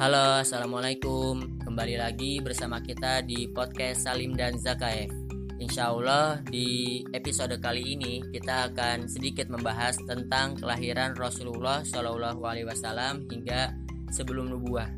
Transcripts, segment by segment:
Halo, assalamualaikum. Kembali lagi bersama kita di podcast Salim dan Zakaev. Insya Allah di episode kali ini kita akan sedikit membahas tentang kelahiran Rasulullah Shallallahu Alaihi Wasallam hingga sebelum nubuah.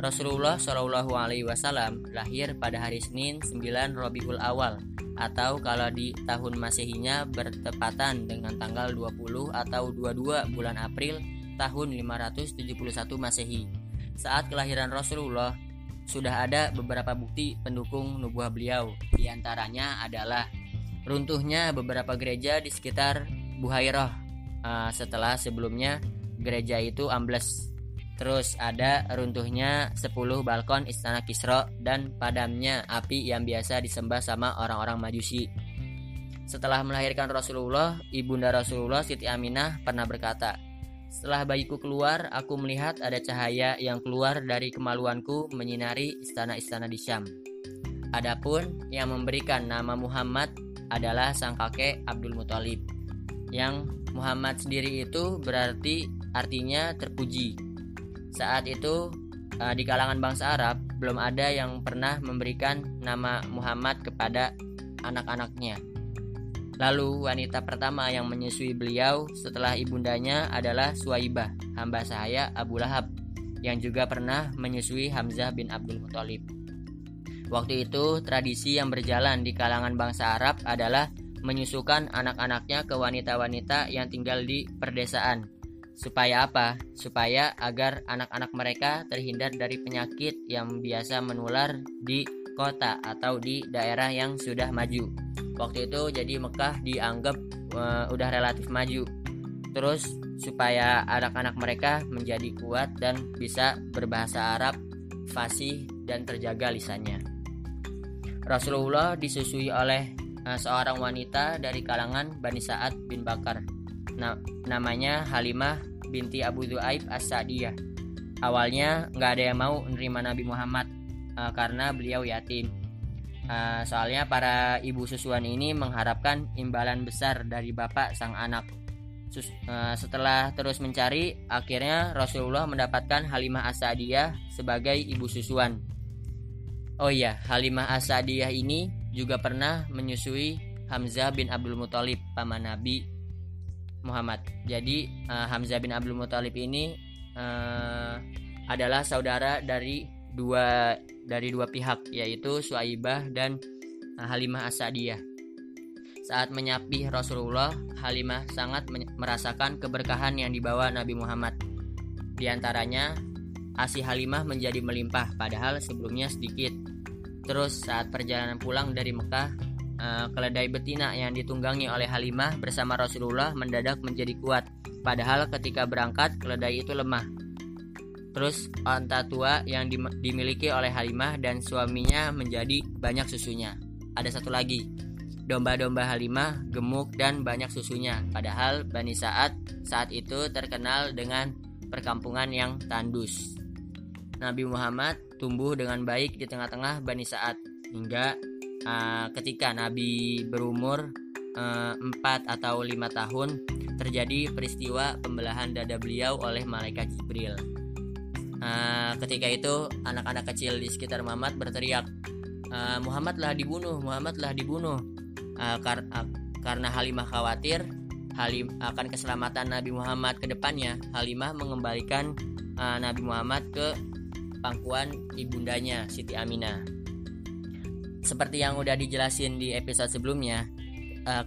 Rasulullah Shallallahu Alaihi Wasallam lahir pada hari Senin 9 Robiul Awal atau kalau di tahun Masehinya bertepatan dengan tanggal 20 atau 22 bulan April tahun 571 Masehi. Saat kelahiran Rasulullah sudah ada beberapa bukti pendukung nubuah beliau. Di antaranya adalah runtuhnya beberapa gereja di sekitar Buhairah uh, setelah sebelumnya gereja itu ambles. Terus ada runtuhnya 10 balkon istana Kisra dan padamnya api yang biasa disembah sama orang-orang Majusi. Setelah melahirkan Rasulullah, ibunda Rasulullah Siti Aminah pernah berkata, setelah bayiku keluar, aku melihat ada cahaya yang keluar dari kemaluanku menyinari istana-istana di Syam. Adapun yang memberikan nama Muhammad adalah sang kakek Abdul Muthalib. Yang Muhammad sendiri itu berarti artinya terpuji. Saat itu eh, di kalangan bangsa Arab belum ada yang pernah memberikan nama Muhammad kepada anak-anaknya. Lalu wanita pertama yang menyusui beliau setelah ibundanya adalah Suwaibah, hamba sahaya Abu Lahab, yang juga pernah menyusui Hamzah bin Abdul Muthalib. Waktu itu, tradisi yang berjalan di kalangan bangsa Arab adalah menyusukan anak-anaknya ke wanita-wanita yang tinggal di perdesaan. Supaya apa? Supaya agar anak-anak mereka terhindar dari penyakit yang biasa menular di kota atau di daerah yang sudah maju. Waktu itu jadi Mekah dianggap uh, udah relatif maju. Terus supaya anak-anak mereka menjadi kuat dan bisa berbahasa Arab fasih dan terjaga lisannya. Rasulullah disusui oleh uh, seorang wanita dari kalangan Bani Sa'ad bin Bakar. Nah, namanya Halimah binti Abu Du'aib As-Sa'diyah. Awalnya nggak ada yang mau menerima Nabi Muhammad uh, karena beliau yatim Uh, soalnya para ibu susuan ini mengharapkan imbalan besar dari bapak sang anak. Sus, uh, setelah terus mencari, akhirnya Rasulullah mendapatkan Halimah Asadiyah sebagai ibu susuan. Oh iya, Halimah Asadiyah ini juga pernah menyusui Hamzah bin Abdul Muthalib paman Nabi Muhammad. Jadi uh, Hamzah bin Abdul Muthalib ini uh, adalah saudara dari dua dari dua pihak yaitu Suaibah dan Halimah Asadiyah. Saat menyapih Rasulullah, Halimah sangat merasakan keberkahan yang dibawa Nabi Muhammad. Di antaranya, ASI Halimah menjadi melimpah padahal sebelumnya sedikit. Terus saat perjalanan pulang dari Mekah, eh, keledai betina yang ditunggangi oleh Halimah bersama Rasulullah mendadak menjadi kuat. Padahal ketika berangkat, keledai itu lemah Terus onta tua yang dimiliki oleh Halimah dan suaminya menjadi banyak susunya. Ada satu lagi, domba-domba Halimah gemuk dan banyak susunya. Padahal Bani Sa'ad saat itu terkenal dengan perkampungan yang tandus. Nabi Muhammad tumbuh dengan baik di tengah-tengah Bani Sa'ad hingga uh, ketika Nabi berumur uh, 4 atau 5 tahun terjadi peristiwa pembelahan dada beliau oleh malaikat Jibril. Uh, ketika itu anak-anak kecil di sekitar Muhammad berteriak, uh, Muhammadlah dibunuh, Muhammadlah dibunuh. Uh, kar uh, karena Halimah khawatir Halim akan keselamatan Nabi Muhammad ke depannya, Halimah mengembalikan uh, Nabi Muhammad ke pangkuan ibundanya Siti Aminah. Seperti yang udah dijelasin di episode sebelumnya,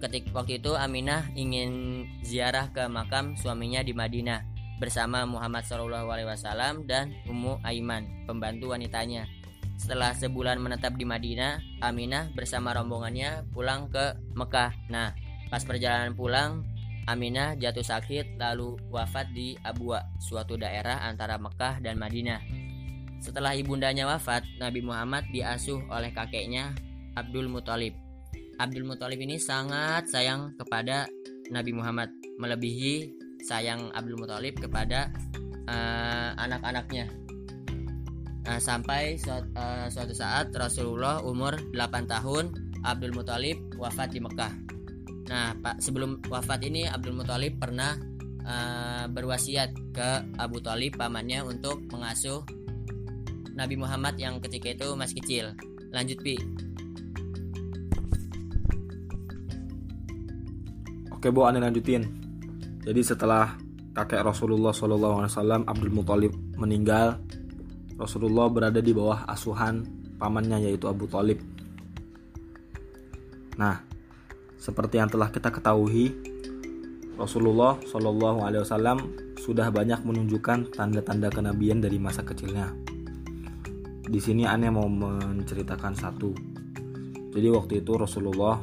ketika waktu itu Aminah ingin ziarah ke makam suaminya di Madinah bersama Muhammad SAW dan Ummu Aiman, pembantu wanitanya. Setelah sebulan menetap di Madinah, Aminah bersama rombongannya pulang ke Mekah. Nah, pas perjalanan pulang, Aminah jatuh sakit lalu wafat di Abwa, suatu daerah antara Mekah dan Madinah. Setelah ibundanya wafat, Nabi Muhammad diasuh oleh kakeknya Abdul Muthalib. Abdul Muthalib ini sangat sayang kepada Nabi Muhammad, melebihi sayang Abdul Muthalib kepada uh, anak-anaknya. Nah, sampai suatu, uh, suatu saat Rasulullah umur 8 tahun, Abdul Muthalib wafat di Mekah. Nah, Pak, sebelum wafat ini Abdul Muthalib pernah uh, berwasiat ke Abu Talib pamannya untuk mengasuh Nabi Muhammad yang ketika itu masih kecil. Lanjut Pi. Oke Bu, aneh lanjutin. Jadi setelah kakek Rasulullah SAW Abdul Muthalib meninggal, Rasulullah berada di bawah asuhan pamannya yaitu Abu Talib. Nah, seperti yang telah kita ketahui, Rasulullah SAW sudah banyak menunjukkan tanda-tanda kenabian dari masa kecilnya. Di sini aneh mau menceritakan satu. Jadi waktu itu Rasulullah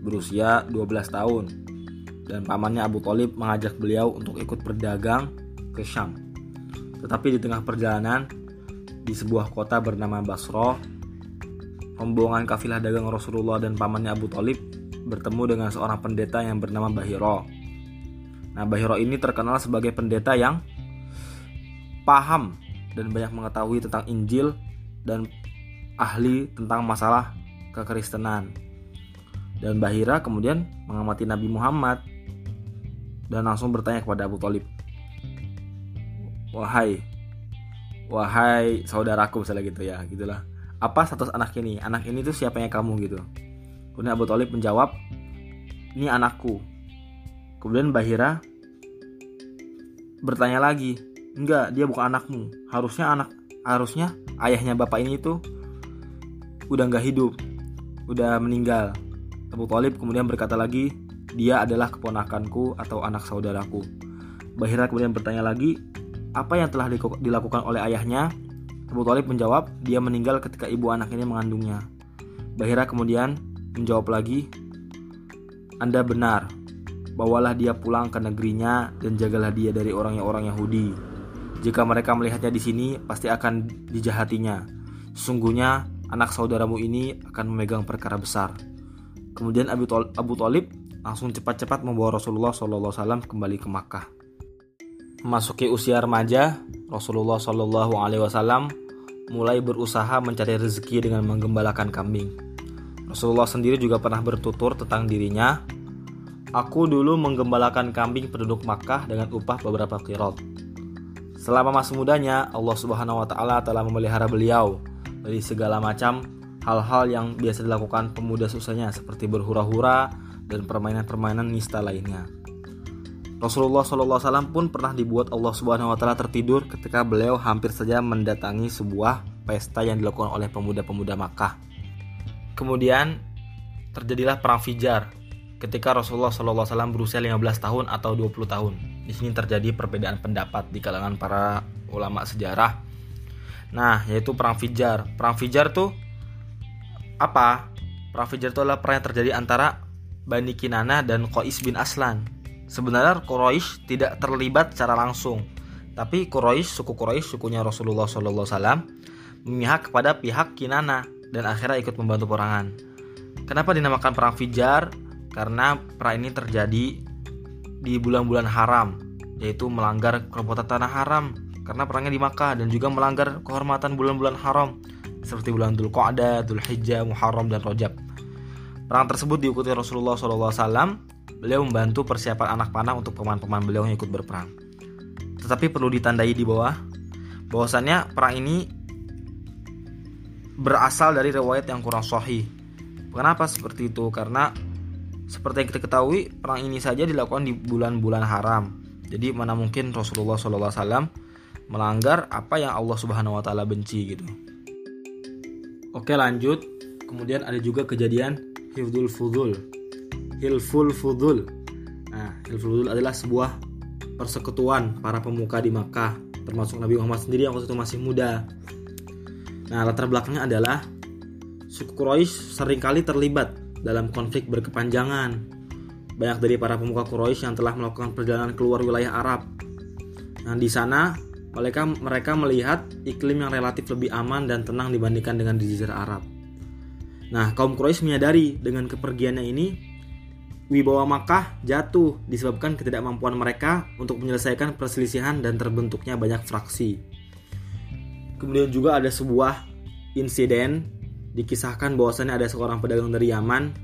berusia 12 tahun dan pamannya Abu Talib mengajak beliau untuk ikut berdagang ke Syam. Tetapi di tengah perjalanan di sebuah kota bernama Basro, rombongan kafilah dagang Rasulullah dan pamannya Abu Talib bertemu dengan seorang pendeta yang bernama Bahiro. Nah, Bahiro ini terkenal sebagai pendeta yang paham dan banyak mengetahui tentang Injil dan ahli tentang masalah kekristenan. Dan Bahira kemudian mengamati Nabi Muhammad dan langsung bertanya kepada Abu Talib. Wahai, wahai saudaraku misalnya gitu ya, gitulah. Apa status anak ini? Anak ini tuh siapanya kamu gitu. Kemudian Abu Talib menjawab, ini anakku. Kemudian Bahira bertanya lagi, enggak dia bukan anakmu. Harusnya anak, harusnya ayahnya bapak ini tuh udah nggak hidup, udah meninggal. Abu Talib kemudian berkata lagi, dia adalah keponakanku atau anak saudaraku. Bahira kemudian bertanya lagi, apa yang telah dilakukan oleh ayahnya? Abu Talib menjawab, dia meninggal ketika ibu anak ini mengandungnya. Bahira kemudian menjawab lagi, Anda benar, bawalah dia pulang ke negerinya dan jagalah dia dari orang-orang Yahudi. Jika mereka melihatnya di sini, pasti akan dijahatinya. Sesungguhnya anak saudaramu ini akan memegang perkara besar. Kemudian Abu Talib langsung cepat-cepat membawa Rasulullah SAW kembali ke Makkah. Memasuki usia remaja, Rasulullah SAW mulai berusaha mencari rezeki dengan menggembalakan kambing. Rasulullah sendiri juga pernah bertutur tentang dirinya, Aku dulu menggembalakan kambing penduduk Makkah dengan upah beberapa kirot. Selama masa mudanya, Allah Subhanahu wa taala telah memelihara beliau dari segala macam hal-hal yang biasa dilakukan pemuda susahnya seperti berhura-hura, dan permainan-permainan nista lainnya. Rasulullah SAW pun pernah dibuat Allah Subhanahu Wa Taala tertidur ketika beliau hampir saja mendatangi sebuah pesta yang dilakukan oleh pemuda-pemuda Makkah. Kemudian terjadilah perang Fijar ketika Rasulullah SAW berusia 15 tahun atau 20 tahun. Di sini terjadi perbedaan pendapat di kalangan para ulama sejarah. Nah, yaitu perang Fijar. Perang Fijar tuh apa? Perang Fijar itu adalah perang yang terjadi antara Bani Kinana dan Qais bin Aslan. Sebenarnya Quraisy tidak terlibat secara langsung, tapi Quraisy suku Quraisy sukunya Rasulullah SAW memihak kepada pihak Kinana dan akhirnya ikut membantu perangan. Kenapa dinamakan perang Fijar? Karena perang ini terjadi di bulan-bulan haram, yaitu melanggar kerobotan tanah haram karena perangnya di Makkah dan juga melanggar kehormatan bulan-bulan haram seperti bulan Dzulqa'dah, Dzulhijjah, Muharram dan Rajab. Perang tersebut diikuti Rasulullah SAW. Beliau membantu persiapan anak panah untuk pemain-pemain beliau yang ikut berperang. Tetapi perlu ditandai di bawah bahwasannya perang ini berasal dari riwayat yang kurang sahih. Kenapa seperti itu? Karena seperti yang kita ketahui, perang ini saja dilakukan di bulan-bulan haram. Jadi mana mungkin Rasulullah SAW melanggar apa yang Allah Subhanahu Wa Taala benci gitu. Oke lanjut. Kemudian ada juga kejadian Hifdul Fudul Hilful Fudul Nah, Hilful Fudul adalah sebuah persekutuan para pemuka di Makkah termasuk Nabi Muhammad sendiri yang waktu itu masih muda. Nah, latar belakangnya adalah suku Quraisy sering kali terlibat dalam konflik berkepanjangan. Banyak dari para pemuka Quraisy yang telah melakukan perjalanan keluar wilayah Arab. Nah, di sana mereka mereka melihat iklim yang relatif lebih aman dan tenang dibandingkan dengan di Jazirah Arab. Nah, kaum Quraisy menyadari dengan kepergiannya ini wibawa Makkah jatuh disebabkan ketidakmampuan mereka untuk menyelesaikan perselisihan dan terbentuknya banyak fraksi. Kemudian juga ada sebuah insiden dikisahkan bahwasannya ada seorang pedagang dari Yaman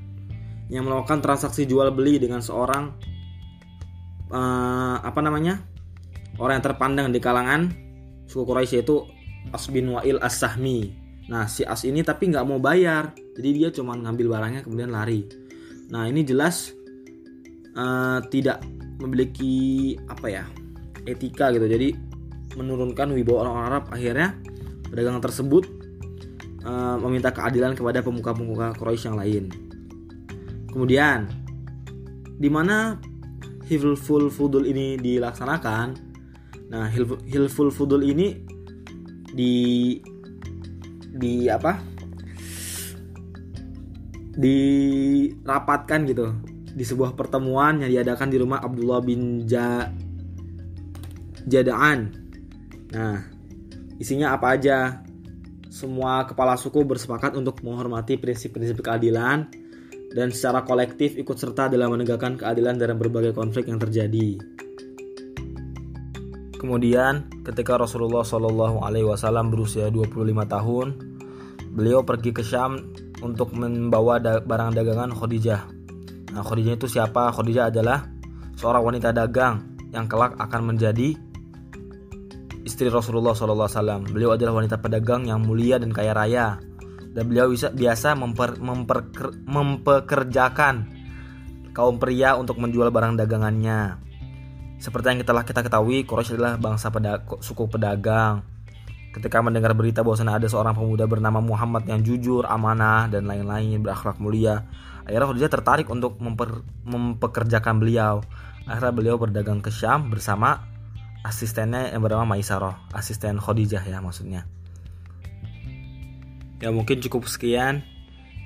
yang melakukan transaksi jual beli dengan seorang uh, apa namanya orang yang terpandang di kalangan suku Quraisy yaitu As bin Wa'il As-Sahmi. Nah, si As ini tapi nggak mau bayar. Jadi dia cuma ngambil barangnya kemudian lari. Nah, ini jelas uh, tidak memiliki apa ya? etika gitu. Jadi menurunkan wibawa orang Arab akhirnya pedagang tersebut uh, meminta keadilan kepada pemuka-pemuka Quraisy yang lain. Kemudian di mana Hilful Fudul ini dilaksanakan. Nah, Hilful Fudul ini di di apa? dirapatkan gitu di sebuah pertemuan yang diadakan di rumah Abdullah bin ja Jadaan. Nah, isinya apa aja? Semua kepala suku bersepakat untuk menghormati prinsip-prinsip keadilan dan secara kolektif ikut serta dalam menegakkan keadilan dalam berbagai konflik yang terjadi. Kemudian, ketika Rasulullah Shallallahu Alaihi Wasallam berusia 25 tahun, beliau pergi ke Syam untuk membawa barang dagangan Khadijah. Nah, Khadijah itu siapa? Khadijah adalah seorang wanita dagang yang kelak akan menjadi istri Rasulullah SAW. Beliau adalah wanita pedagang yang mulia dan kaya raya. Dan beliau bisa biasa memper, memper, mempekerjakan kaum pria untuk menjual barang dagangannya. Seperti yang telah kita ketahui, Quraisy adalah bangsa pedag suku pedagang. Ketika mendengar berita bahwa ada seorang pemuda bernama Muhammad yang jujur, amanah, dan lain-lain berakhlak mulia, akhirnya Khadijah tertarik untuk memper, mempekerjakan beliau. Akhirnya beliau berdagang ke Syam bersama asistennya yang bernama Maisarah, asisten Khadijah ya maksudnya. Ya mungkin cukup sekian.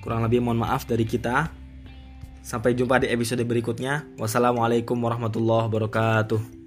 Kurang lebih mohon maaf dari kita. Sampai jumpa di episode berikutnya. Wassalamualaikum warahmatullahi wabarakatuh.